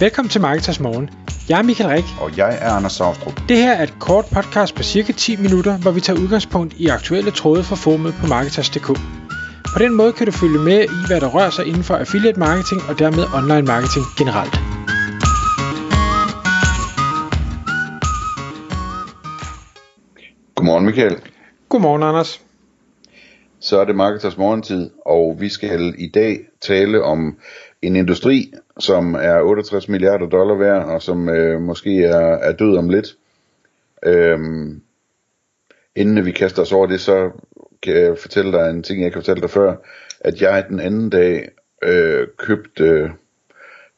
Velkommen til Marketers Morgen. Jeg er Michael Rik. Og jeg er Anders Saustrup. Det her er et kort podcast på cirka 10 minutter, hvor vi tager udgangspunkt i aktuelle tråde fra formet på Marketers.dk. På den måde kan du følge med i, hvad der rører sig inden for affiliate marketing og dermed online marketing generelt. Godmorgen Michael. Godmorgen Anders. Så er det Marketers morgentid, og vi skal i dag tale om en industri, som er 68 milliarder dollar værd, og som øh, måske er, er død om lidt. Øhm, inden vi kaster os over det, så kan jeg fortælle dig en ting, jeg kan fortælle dig før, at jeg den anden dag øh, købte, øh,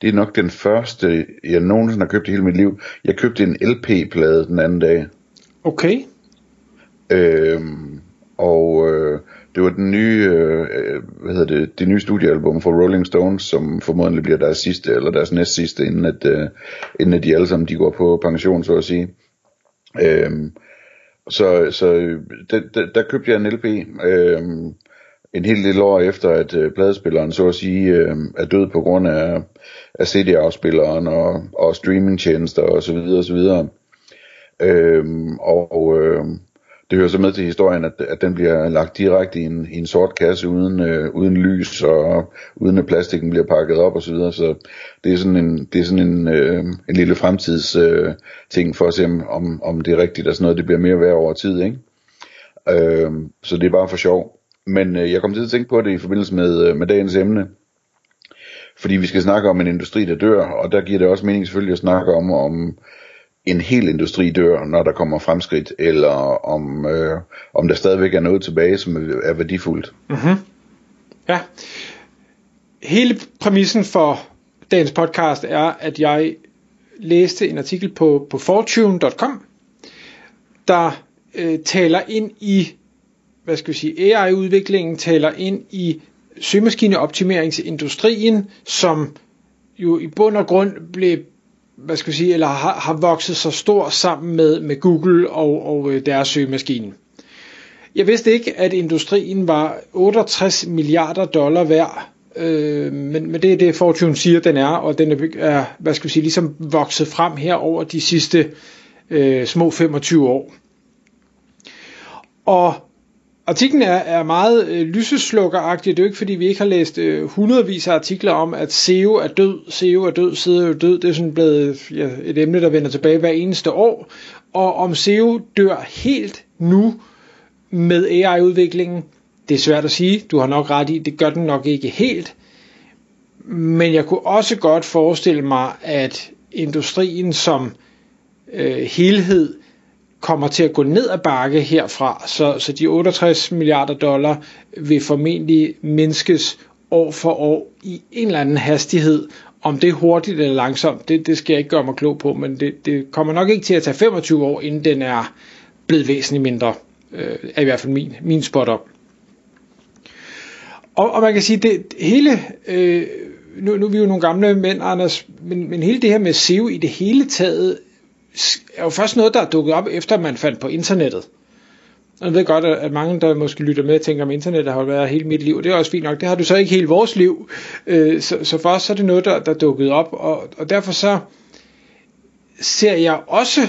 det er nok den første, jeg nogensinde har købt i hele mit liv, jeg købte en LP-plade den anden dag. Okay. Øhm, og øh, det var den nye, øh, hvad hedder det, det nye studiealbum fra Rolling Stones, som formodentlig bliver deres sidste, eller deres næst sidste, inden at, øh, inden at de alle sammen de går på pension, så at sige. Øh, så så øh, det, der, der købte jeg en LP, øh, en helt del år efter, at øh, pladespilleren så at sige øh, er død på grund af, af CD-afspilleren og, og streamingtjenester og så videre og så videre. Øhm, og øh, det hører så med til historien, at, at den bliver lagt direkte i en, i en sort kasse uden, øh, uden lys og uden at plastikken bliver pakket op og så videre. Så det er sådan en, det er sådan en, øh, en lille fremtids øh, ting for at se, om, om det er rigtigt, at sådan noget det bliver mere værd over tid. Ikke? Øh, så det er bare for sjov. Men øh, jeg kom til at tænke på det i forbindelse med, øh, med dagens emne. Fordi vi skal snakke om en industri, der dør, og der giver det også mening selvfølgelig at snakke om, om en hel industri dør, når der kommer fremskridt, eller om, øh, om der stadigvæk er noget tilbage, som er værdifuldt. Mm-hmm. Ja. Hele præmissen for dagens podcast er, at jeg læste en artikel på, på fortune.com, der øh, taler ind i, hvad skal vi sige, AI-udviklingen, taler ind i søgemaskineoptimeringsindustrien, som jo i bund og grund blev hvad skal vi sige, eller har, har vokset så stor sammen med, med Google og, og øh, deres søgemaskine. Jeg vidste ikke, at industrien var 68 milliarder dollar værd, øh, men, men det er det Fortune siger, den er, og den er, hvad skal vi sige, ligesom vokset frem her over de sidste øh, små 25 år. Og Artiklen er, er meget øh, lyseslukkeragtig. Det er jo ikke fordi vi ikke har læst øh, hundredvis af artikler om, at SEO er død, SEO er død, SEO er død. Det er sådan blevet ja, et emne, der vender tilbage hver eneste år. Og om SEO dør helt nu med AI-udviklingen, det er svært at sige. Du har nok ret i, det gør den nok ikke helt. Men jeg kunne også godt forestille mig, at industrien som øh, helhed kommer til at gå ned ad bakke herfra, så, så de 68 milliarder dollar vil formentlig mindskes år for år i en eller anden hastighed. Om det er hurtigt eller langsomt, det, det skal jeg ikke gøre mig klog på, men det, det kommer nok ikke til at tage 25 år, inden den er blevet væsentligt mindre. Øh, er i hvert fald min, min spot op. Og, og man kan sige, det hele, øh, nu, nu er vi jo nogle gamle mænd, Anders, men, men hele det her med SEO i det hele taget er jo først noget, der er dukket op, efter man fandt på internettet. Og jeg ved godt, at mange, der måske lytter med, tænker, om internettet har været hele mit liv, og det er også fint nok. Det har du så ikke hele vores liv. Øh, så, så for os så er det noget, der, der er dukket op, og, og derfor så ser jeg også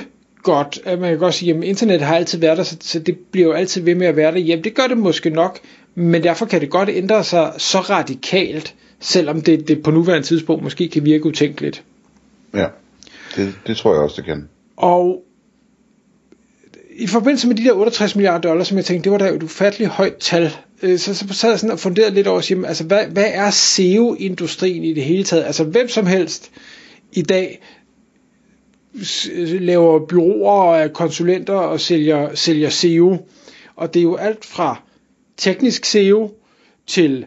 godt, at man kan godt sige, at internet har altid været der, så, så det bliver jo altid ved med at være der. Jamen, det gør det måske nok, men derfor kan det godt ændre sig så radikalt, selvom det, det på nuværende tidspunkt måske kan virke utænkeligt. Ja. Det, det tror jeg også, det kan. Og i forbindelse med de der 68 milliarder dollars, som jeg tænkte, det var da et ufatteligt højt tal, øh, så, så sad jeg sådan og funderede lidt over, jamen, altså, hvad, hvad er SEO-industrien i det hele taget? Altså hvem som helst i dag øh, laver byråer og konsulenter og sælger, sælger SEO. Og det er jo alt fra teknisk SEO til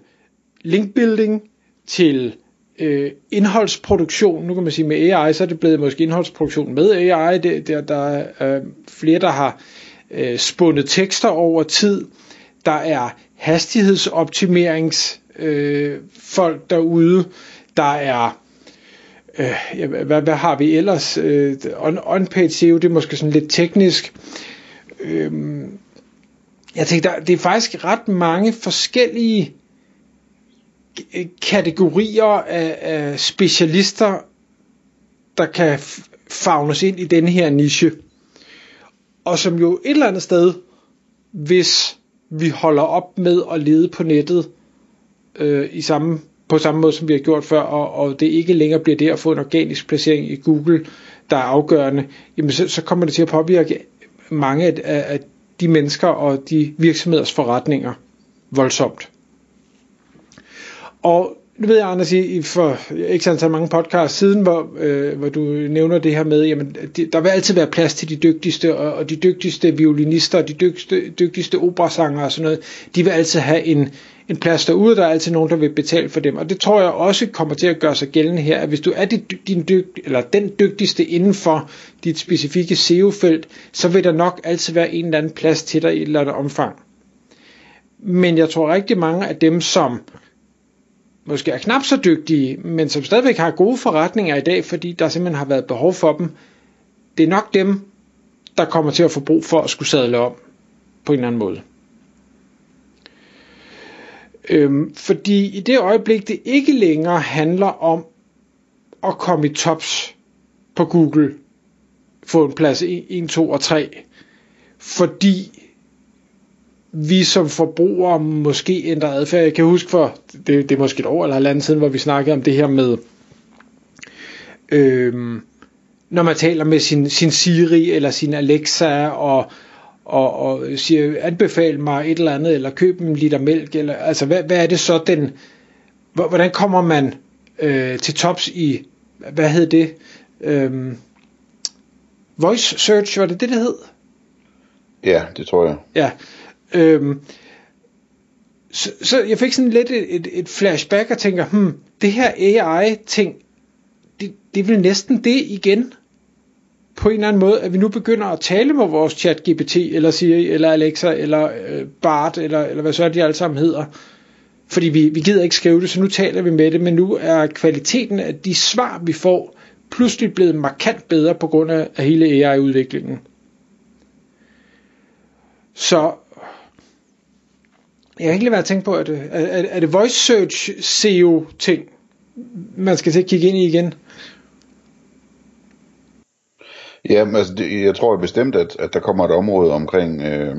linkbuilding til øh, indholdsproduktion. Nu kan man sige med AI, så er det blevet måske indholdsproduktion med AI. Det, der, der er øh, flere, der har øh, spundet tekster over tid. Der er hastighedsoptimerings øh, folk derude. Der er øh, ja, hvad, hvad har vi ellers? Øh, on, on-page SEO, det er måske sådan lidt teknisk. Øh, jeg tænker, der, det er faktisk ret mange forskellige kategorier af, af specialister der kan fagnes ind i denne her niche. Og som jo et eller andet sted, hvis vi holder op med at lede på nettet øh, i samme, på samme måde, som vi har gjort før, og, og det ikke længere bliver det at få en organisk placering i Google, der er afgørende, jamen så, så kommer det til at påvirke mange af, af de mennesker og de virksomheders forretninger voldsomt. Og nu ved jeg, Anders, i for ikke så mange podcasts siden, hvor, øh, hvor du nævner det her med, jamen, det, der vil altid være plads til de dygtigste, og, og de dygtigste violinister, og de dygtigste, dygtigste operasanger og sådan noget, de vil altid have en, en plads derude, der er altid nogen, der vil betale for dem. Og det tror jeg også kommer til at gøre sig gældende her, at hvis du er dit, din dygt, eller den dygtigste inden for dit specifikke SEO-felt, så vil der nok altid være en eller anden plads til dig i et eller andet omfang. Men jeg tror rigtig mange af dem, som måske er knap så dygtige, men som stadigvæk har gode forretninger i dag, fordi der simpelthen har været behov for dem, det er nok dem, der kommer til at få brug for at skulle sadle om på en eller anden måde. Øhm, fordi i det øjeblik, det ikke længere handler om at komme i tops på Google, få en plads 1, 2 og 3, fordi vi som forbrugere måske ændrer adfærd. Jeg kan huske for, det, det er måske et år eller halvandet siden, hvor vi snakkede om det her med, øhm, når man taler med sin, sin Siri eller sin Alexa og, og, og siger, anbefal mig et eller andet, eller køb en liter mælk, eller, altså hvad, hvad er det så den, hvordan kommer man øh, til tops i, hvad hed det, øhm, voice search, var det det, det hed? Ja, det tror jeg. Ja, Øhm, så, så jeg fik sådan lidt et, et, et flashback og tænker, hmm, det her AI-ting, det, det er vel næsten det igen, på en eller anden måde, at vi nu begynder at tale med vores chat GPT, eller Siri, eller Alexa, eller øh, Bart, eller, eller hvad så de alle sammen hedder. Fordi vi, vi gider ikke skrive det, så nu taler vi med det, men nu er kvaliteten af de svar, vi får, pludselig blevet markant bedre på grund af, af hele AI-udviklingen. Så jeg kan ikke lade være at tænke på, at øh, er, er, er det voice search SEO ting, man skal til at kigge ind i igen? Ja, altså det, jeg tror bestemt, at, at der kommer et område omkring øh,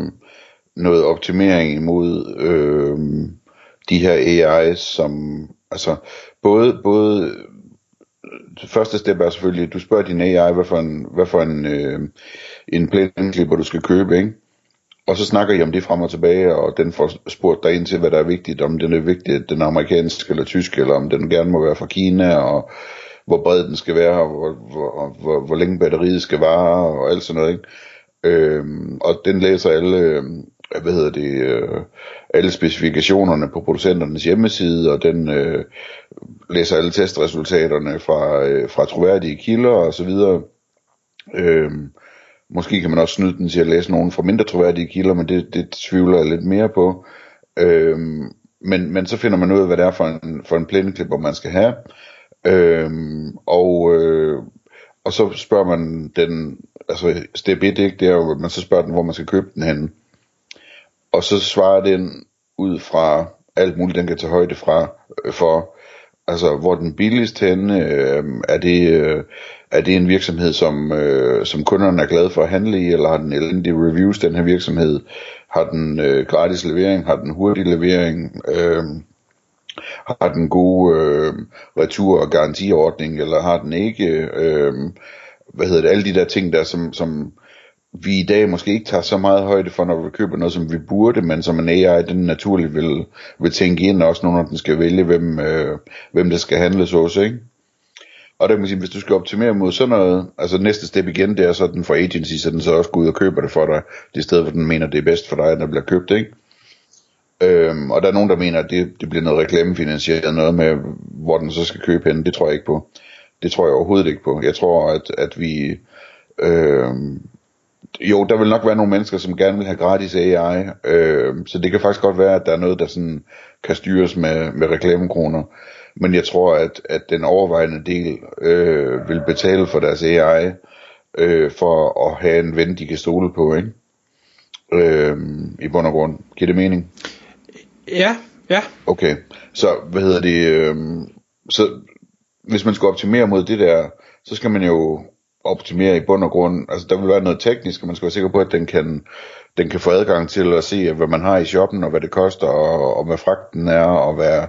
noget optimering imod øh, de her AI's, som altså både, både det første step er selvfølgelig, at du spørger din AI, hvad for en, hvad for en, øh, en plænklipper du skal købe, ikke? Og så snakker I om det frem og tilbage, og den får spurgt dig ind til, hvad der er vigtigt, om den er vigtig, at den er amerikansk eller tysk, eller om den gerne må være fra Kina, og hvor bred den skal være, og hvor, hvor, hvor, hvor længe batteriet skal vare, og alt sådan noget. Ikke? Øhm, og den læser alle, øh, hvad hedder det, øh, alle specifikationerne på producenternes hjemmeside, og den øh, læser alle testresultaterne fra, øh, fra troværdige kilder og så videre. Øhm, Måske kan man også snyde den til at læse nogen fra mindre troværdige kilder, men det, det tvivler jeg lidt mere på. Øhm, men, men så finder man ud af, hvad det er for en, for en plæneklipper, man skal have. Øhm, og, øh, og så spørger man den, altså step 1, ikke, det er jo, at man så spørger den, hvor man skal købe den hen. Og så svarer den ud fra alt muligt, den kan tage højde fra, øh, for, altså hvor den billigst henne, øh, er det, øh, er det en virksomhed, som, øh, som kunderne er glade for at handle i, eller har den elendige reviews, den her virksomhed? Har den øh, gratis levering? Har den hurtig levering? Øh, har den gode øh, retur- og garantiordning, eller har den ikke? Øh, hvad hedder det? Alle de der ting der, som, som vi i dag måske ikke tager så meget højde for, når vi køber noget, som vi burde, men som en AI, den naturligt vil, vil tænke ind, også når den skal vælge, hvem, øh, hvem det skal handles hos, ikke? Og der kan man sige, hvis du skal optimere mod sådan noget, altså næste step igen, det er så den for agency, så den så også går ud og køber det for dig, det sted, hvor den mener, det er bedst for dig, at der bliver købt, ikke? Øhm, og der er nogen, der mener, at det, det bliver noget reklamefinansieret, noget med, hvor den så skal købe hen, det tror jeg ikke på. Det tror jeg overhovedet ikke på. Jeg tror, at, at vi, øh, jo, der vil nok være nogle mennesker, som gerne vil have gratis AI, øh, så det kan faktisk godt være, at der er noget, der sådan kan styres med, med reklamekroner. Men jeg tror, at, at den overvejende del øh, vil betale for deres AI, øh, for at have en ven, de kan stole på, ikke? Øh, I bund og grund. Giver det mening? Ja, ja. Okay, så hvad hedder det? Øh, så hvis man skal optimere mod det der, så skal man jo optimere i bund og grund. Altså der vil være noget teknisk, og man skal være sikker på, at den kan, den kan få adgang til at se, hvad man har i shoppen, og hvad det koster, og, og hvad fragten er, og hvad,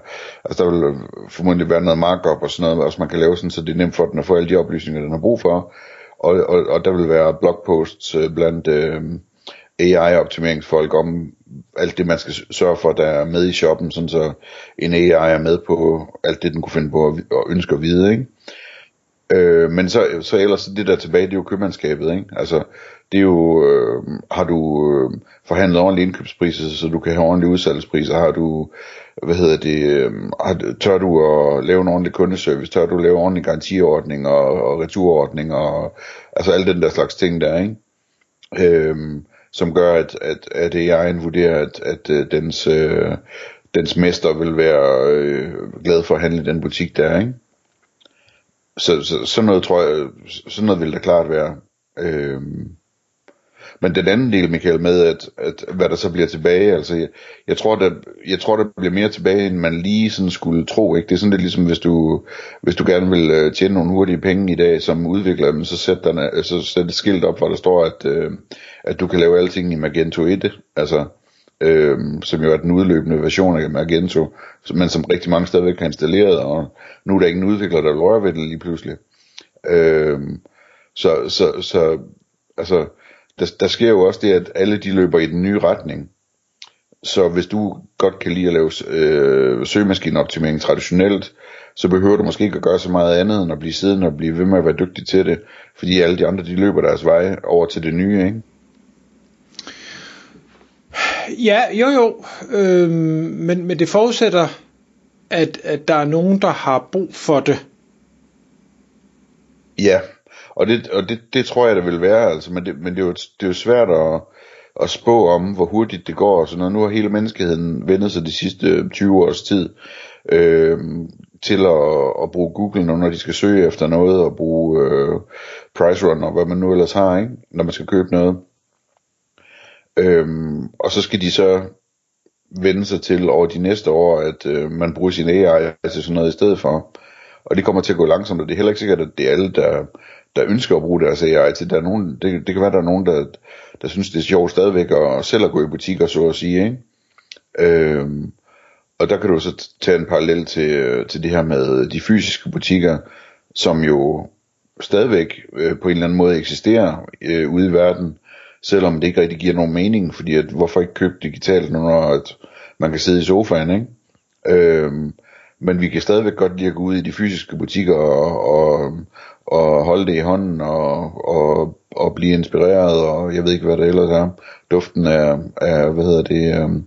altså der vil formodentlig være noget markup og sådan noget, også man kan lave sådan, så det er nemt for den at få alle de oplysninger, den har brug for. Og, og, og der vil være blogposts øh, blandt øh, AI-optimeringsfolk om alt det, man skal sørge for, der er med i shoppen, sådan så en AI er med på alt det, den kunne finde på og ønske at vide, ikke? Øh, men så, så ellers det der tilbage, det er jo købmandskabet, ikke? Altså, det er jo, øh, har du øh, forhandlet ordentlige indkøbspriser, så du kan have ordentlige udsalgspriser, har du, hvad hedder det, øh, har, tør du at lave en ordentlig kundeservice, tør du at lave ordentlig garantiordning og, og returordning, og altså alle den der slags ting der, ikke? Øh, som gør, at, at, at AI'en vurderer, at, at, at dens, øh, dens mester vil være øh, glad for at handle i den butik der, ikke? Så, så sådan noget tror jeg, sådan noget vil der klart være. Øhm, men den anden del, Michael, med at, at hvad der så bliver tilbage, altså jeg, jeg, tror, der, jeg tror, der bliver mere tilbage, end man lige sådan skulle tro. Ikke? Det er sådan lidt ligesom, hvis du, hvis du gerne vil øh, tjene nogle hurtige penge i dag som udvikler, så sæt, den, øh, så sæt et skilt op, hvor der står, at, øh, at du kan lave alting i Magento 1. Altså, øh, som jo er den udløbende version af Magento, men som rigtig mange stadigvæk har installeret, og nu er der ingen udvikler, der rører ved det lige pludselig. Øh, så, så, så, altså, der, der sker jo også det, at alle de løber i den nye retning. Så hvis du godt kan lide at lave øh, søgemaskineoptimering traditionelt, så behøver du måske ikke at gøre så meget andet end at blive siddende og blive ved med at være dygtig til det, fordi alle de andre de løber deres vej over til det nye, ikke? Ja, jo jo, øh, men, men det forudsætter, at, at der er nogen, der har brug for det. Ja, og det, og det, det tror jeg, der vil være, altså, men, det, men det, er jo, det er jo svært at, at spå om, hvor hurtigt det går, og sådan noget. Nu har hele menneskeheden vendt sig de sidste 20 års tid øh, til at, at bruge Google, når de skal søge efter noget, og bruge øh, Price Runner, hvad man nu ellers har, ikke? når man skal købe noget. Øhm, og så skal de så vende sig til over de næste år, at øh, man bruger sin AI til sådan noget i stedet for. Og det kommer til at gå langsomt, og det er heller ikke sikkert, at det er alle, der, der ønsker at bruge deres AI til. Der er nogen, det, det kan være, at der er nogen, der, der synes, det er sjovt stadigvæk at selv at gå i butikker, så at sige. Ikke? Øhm, og der kan du så tage en parallel til, øh, til det her med de fysiske butikker, som jo stadigvæk øh, på en eller anden måde eksisterer øh, ude i verden, selvom det ikke rigtig giver nogen mening, fordi at, hvorfor ikke købe digitalt, når at man kan sidde i sofaen, ikke? Øhm, men vi kan stadigvæk godt lide at gå ud i de fysiske butikker og, og, og holde det i hånden og, og, og blive inspireret, og jeg ved ikke, hvad det ellers er. Duften af, af hvad hedder det, um,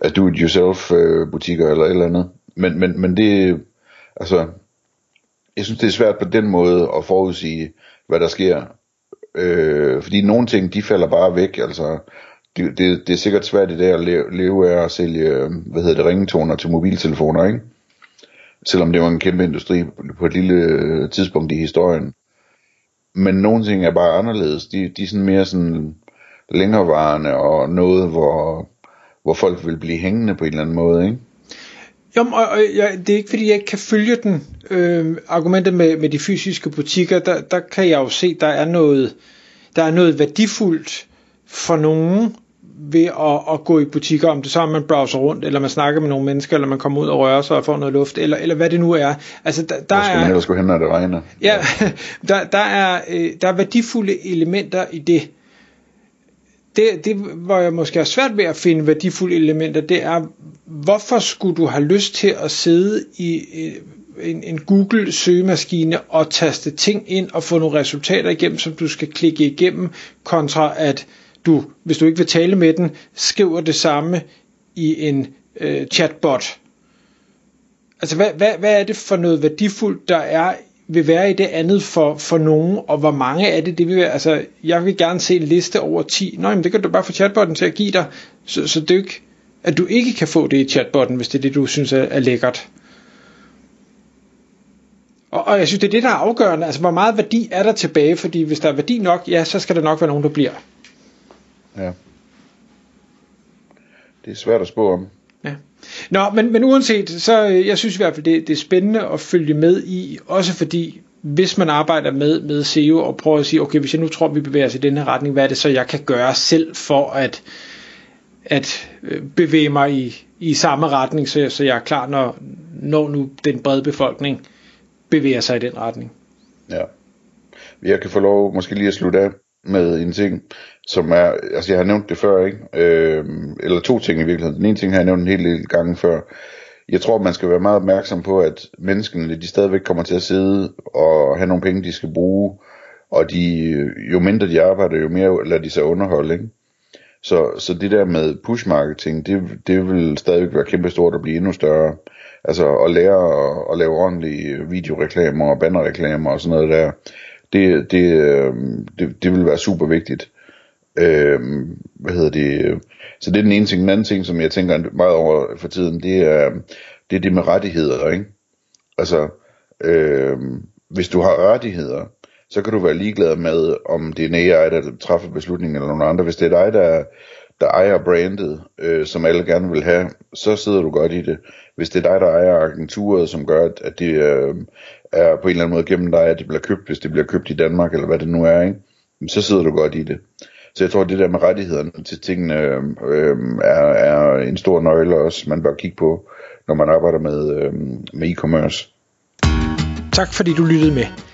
af do-it-yourself-butikker øh, eller et eller andet. Men, men, men det, altså, jeg synes, det er svært på den måde at forudsige, hvad der sker. Øh, fordi nogle ting, de falder bare væk, altså, det, det, det er sikkert svært i dag at leve, leve af at sælge, hvad hedder det, ringetoner til mobiltelefoner, ikke? selvom det var en kæmpe industri på et lille øh, tidspunkt i historien. Men nogle ting er bare anderledes. De, de er sådan mere sådan længerevarende og noget, hvor, hvor folk vil blive hængende på en eller anden måde, ikke? Jo, og, og jeg, det er ikke fordi jeg ikke kan følge den. Øh, argumentet med, med de fysiske butikker, der, der kan jeg jo se, der er noget, der er noget værdifuldt for nogen, ved at, at gå i butikker, om det så er, man browser rundt, eller man snakker med nogle mennesker, eller man kommer ud og rører sig og får noget luft, eller, eller hvad det nu er. Altså, der, der Hvor skal man ellers gå hen, når det regner? Ja, der, der, er, øh, der er værdifulde elementer i det. Det, det, hvor jeg måske har svært ved at finde værdifulde elementer, det er, hvorfor skulle du have lyst til at sidde i en, en Google søgemaskine og taste ting ind og få nogle resultater igennem, som du skal klikke igennem, kontra at du, hvis du ikke vil tale med den, skriver det samme i en øh, chatbot. Altså, hvad, hvad, hvad er det for noget værdifuldt, der er vil være i det andet for, for nogen, og hvor mange er det, det vil være, altså, jeg vil gerne se en liste over 10, nå, men det kan du bare få chatbotten til at give dig, så, så det er ikke, at du ikke kan få det i chatbotten, hvis det er det, du synes er, er lækkert. Og, og jeg synes, det er det, der er afgørende, altså, hvor meget værdi er der tilbage, fordi hvis der er værdi nok, ja, så skal der nok være nogen, der bliver. Ja. Det er svært at spå om. Ja. Nå, men, men uanset, så øh, jeg synes i hvert fald, det, det er spændende at følge med i, også fordi, hvis man arbejder med, med SEO og prøver at sige, okay, hvis jeg nu tror, vi bevæger os i den her retning, hvad er det så, jeg kan gøre selv for at, at øh, bevæge mig i, i samme retning, så, så jeg er klar, når, når nu den brede befolkning bevæger sig i den retning. Ja. Jeg kan få lov måske lige at slutte af med en ting, som er, altså jeg har nævnt det før, ikke? Øh, eller to ting i virkeligheden. Den ene ting har jeg nævnt en hel del gange før. Jeg tror, man skal være meget opmærksom på, at menneskene, de stadigvæk kommer til at sidde og have nogle penge, de skal bruge, og de, jo mindre de arbejder, jo mere lader de sig underholde, ikke? Så, så det der med push marketing, det, det vil stadigvæk være kæmpe stort og blive endnu større. Altså at lære at, at lave ordentlige videoreklamer og bannerreklamer og sådan noget der, det, det, øhm, det, det vil være super vigtigt. Øh, hvad hedder det? Så det er den ene ting. Den anden ting, som jeg tænker meget over for tiden, det er det, er det med rettigheder. Ikke? Altså, øh, hvis du har rettigheder, så kan du være ligeglad med, om det er en AI, der træffer beslutningen, eller nogen andre. Hvis det er dig, der, der ejer brandet, øh, som alle gerne vil have, så sidder du godt i det. Hvis det er dig, der ejer agenturet, som gør, at det øh, er på en eller anden måde gennem dig, at det bliver købt, hvis det bliver købt i Danmark, eller hvad det nu er, ikke? så sidder du godt i det. Så jeg tror, at det der med rettighederne til tingene øh, øh, er, er en stor nøgle også, man bør kigge på, når man arbejder med, øh, med e-commerce. Tak fordi du lyttede med.